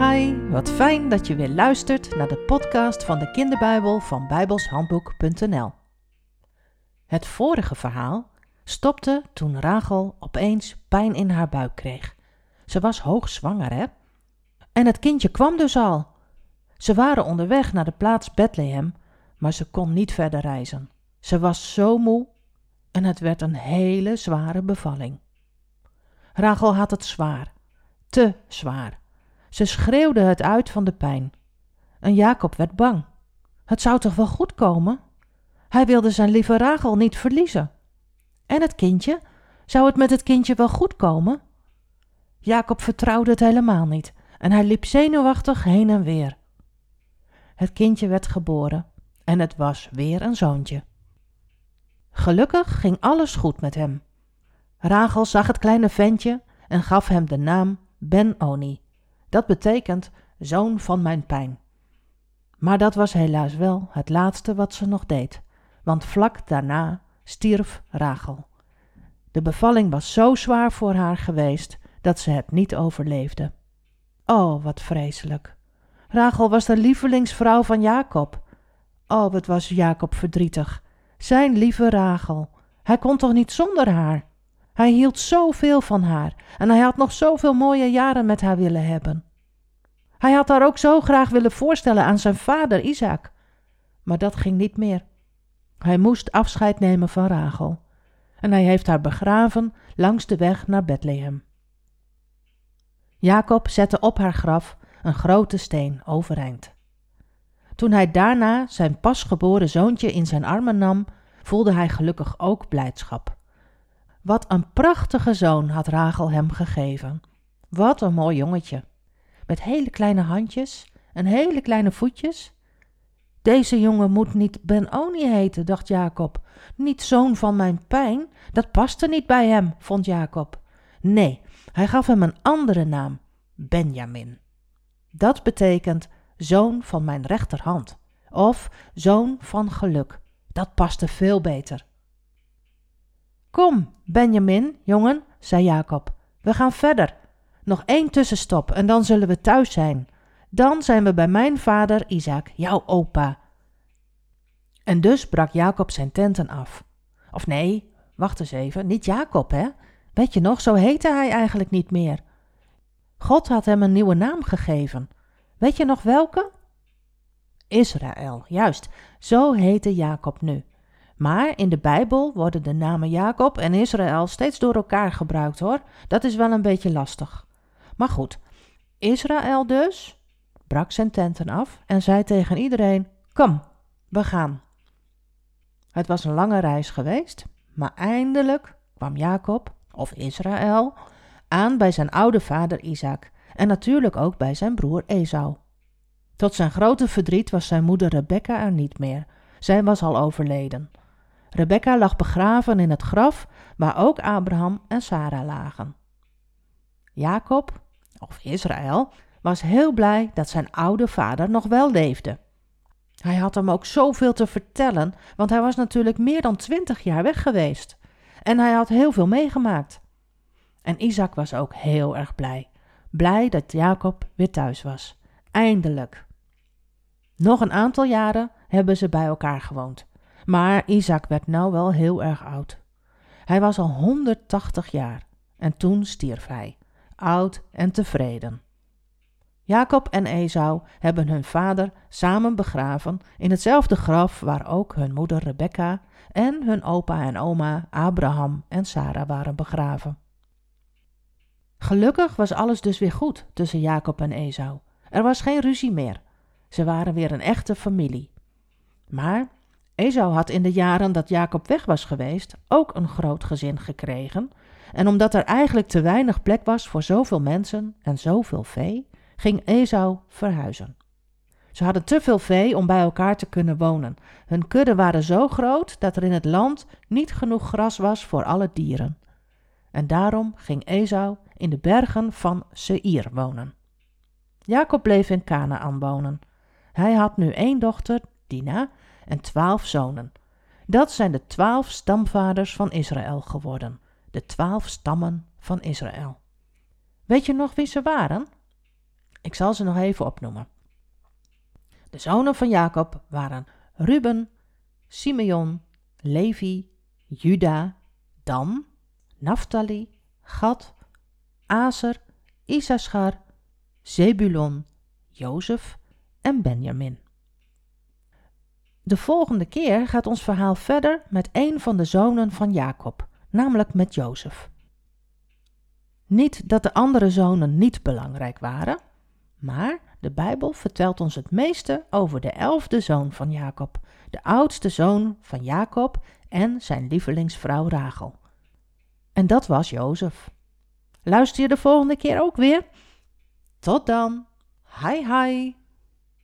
Hi wat fijn dat je weer luistert naar de podcast van de kinderbijbel van bijbelshandboek.nl. Het vorige verhaal stopte toen Rachel opeens pijn in haar buik kreeg. Ze was hoogzwanger, hè? En het kindje kwam dus al. Ze waren onderweg naar de plaats Bethlehem, maar ze kon niet verder reizen. Ze was zo moe en het werd een hele zware bevalling. Rachel had het zwaar, te zwaar. Ze schreeuwde het uit van de pijn. En Jacob werd bang. Het zou toch wel goed komen? Hij wilde zijn lieve Rachel niet verliezen. En het kindje? Zou het met het kindje wel goed komen? Jacob vertrouwde het helemaal niet en hij liep zenuwachtig heen en weer. Het kindje werd geboren en het was weer een zoontje. Gelukkig ging alles goed met hem. Rachel zag het kleine ventje en gaf hem de naam Ben-Oni. Dat betekent zoon van mijn pijn. Maar dat was helaas wel het laatste wat ze nog deed, want vlak daarna stierf Rachel. De bevalling was zo zwaar voor haar geweest dat ze het niet overleefde. Oh, wat vreselijk. Rachel was de lievelingsvrouw van Jacob. Oh, wat was Jacob verdrietig. Zijn lieve Rachel. Hij kon toch niet zonder haar? Hij hield zoveel van haar en hij had nog zoveel mooie jaren met haar willen hebben. Hij had haar ook zo graag willen voorstellen aan zijn vader Isaac. Maar dat ging niet meer. Hij moest afscheid nemen van Rachel. En hij heeft haar begraven langs de weg naar Bethlehem. Jacob zette op haar graf een grote steen overeind. Toen hij daarna zijn pasgeboren zoontje in zijn armen nam, voelde hij gelukkig ook blijdschap. Wat een prachtige zoon had Rachel hem gegeven. Wat een mooi jongetje. Met hele kleine handjes en hele kleine voetjes. Deze jongen moet niet Ben-Oni heten, dacht Jacob. Niet zoon van mijn pijn, dat paste niet bij hem, vond Jacob. Nee, hij gaf hem een andere naam, Benjamin. Dat betekent zoon van mijn rechterhand of zoon van geluk. Dat paste veel beter. Kom, Benjamin, jongen, zei Jacob, we gaan verder. Nog één tussenstop en dan zullen we thuis zijn. Dan zijn we bij mijn vader Isaac, jouw opa. En dus brak Jacob zijn tenten af. Of nee, wacht eens even, niet Jacob, hè? Weet je nog, zo heette hij eigenlijk niet meer. God had hem een nieuwe naam gegeven. Weet je nog welke? Israël, juist, zo heette Jacob nu. Maar in de Bijbel worden de namen Jacob en Israël steeds door elkaar gebruikt hoor. Dat is wel een beetje lastig. Maar goed, Israël dus brak zijn tenten af en zei tegen iedereen: Kom, we gaan. Het was een lange reis geweest, maar eindelijk kwam Jacob, of Israël, aan bij zijn oude vader Isaac en natuurlijk ook bij zijn broer Esau. Tot zijn grote verdriet was zijn moeder Rebekka er niet meer. Zij was al overleden. Rebekka lag begraven in het graf waar ook Abraham en Sara lagen. Jacob, of Israël, was heel blij dat zijn oude vader nog wel leefde. Hij had hem ook zoveel te vertellen, want hij was natuurlijk meer dan twintig jaar weg geweest. En hij had heel veel meegemaakt. En Isaac was ook heel erg blij. Blij dat Jacob weer thuis was. Eindelijk. Nog een aantal jaren hebben ze bij elkaar gewoond. Maar Isaac werd nou wel heel erg oud. Hij was al 180 jaar en toen stierf hij, oud en tevreden. Jacob en Esau hebben hun vader samen begraven in hetzelfde graf waar ook hun moeder Rebekka en hun opa en oma Abraham en Sara waren begraven. Gelukkig was alles dus weer goed tussen Jacob en Esau. Er was geen ruzie meer. Ze waren weer een echte familie. Maar Esau had in de jaren dat Jacob weg was geweest ook een groot gezin gekregen. En omdat er eigenlijk te weinig plek was voor zoveel mensen en zoveel vee, ging Esau verhuizen. Ze hadden te veel vee om bij elkaar te kunnen wonen. Hun kudden waren zo groot dat er in het land niet genoeg gras was voor alle dieren. En daarom ging Esau in de bergen van Seir wonen. Jacob bleef in Canaan wonen. Hij had nu één dochter, Dina, en twaalf zonen. Dat zijn de twaalf stamvaders van Israël geworden, de twaalf stammen van Israël. Weet je nog wie ze waren? Ik zal ze nog even opnoemen. De zonen van Jacob waren Ruben, Simeon, Levi, Juda, Dan, Naphtali, Gad, Aser, Issachar, Zebulon, Jozef en Benjamin. De volgende keer gaat ons verhaal verder met een van de zonen van Jacob, namelijk met Jozef. Niet dat de andere zonen niet belangrijk waren, maar de Bijbel vertelt ons het meeste over de elfde zoon van Jacob, de oudste zoon van Jacob en zijn lievelingsvrouw Rachel. En dat was Jozef. Luister je de volgende keer ook weer? Tot dan. Hi hi.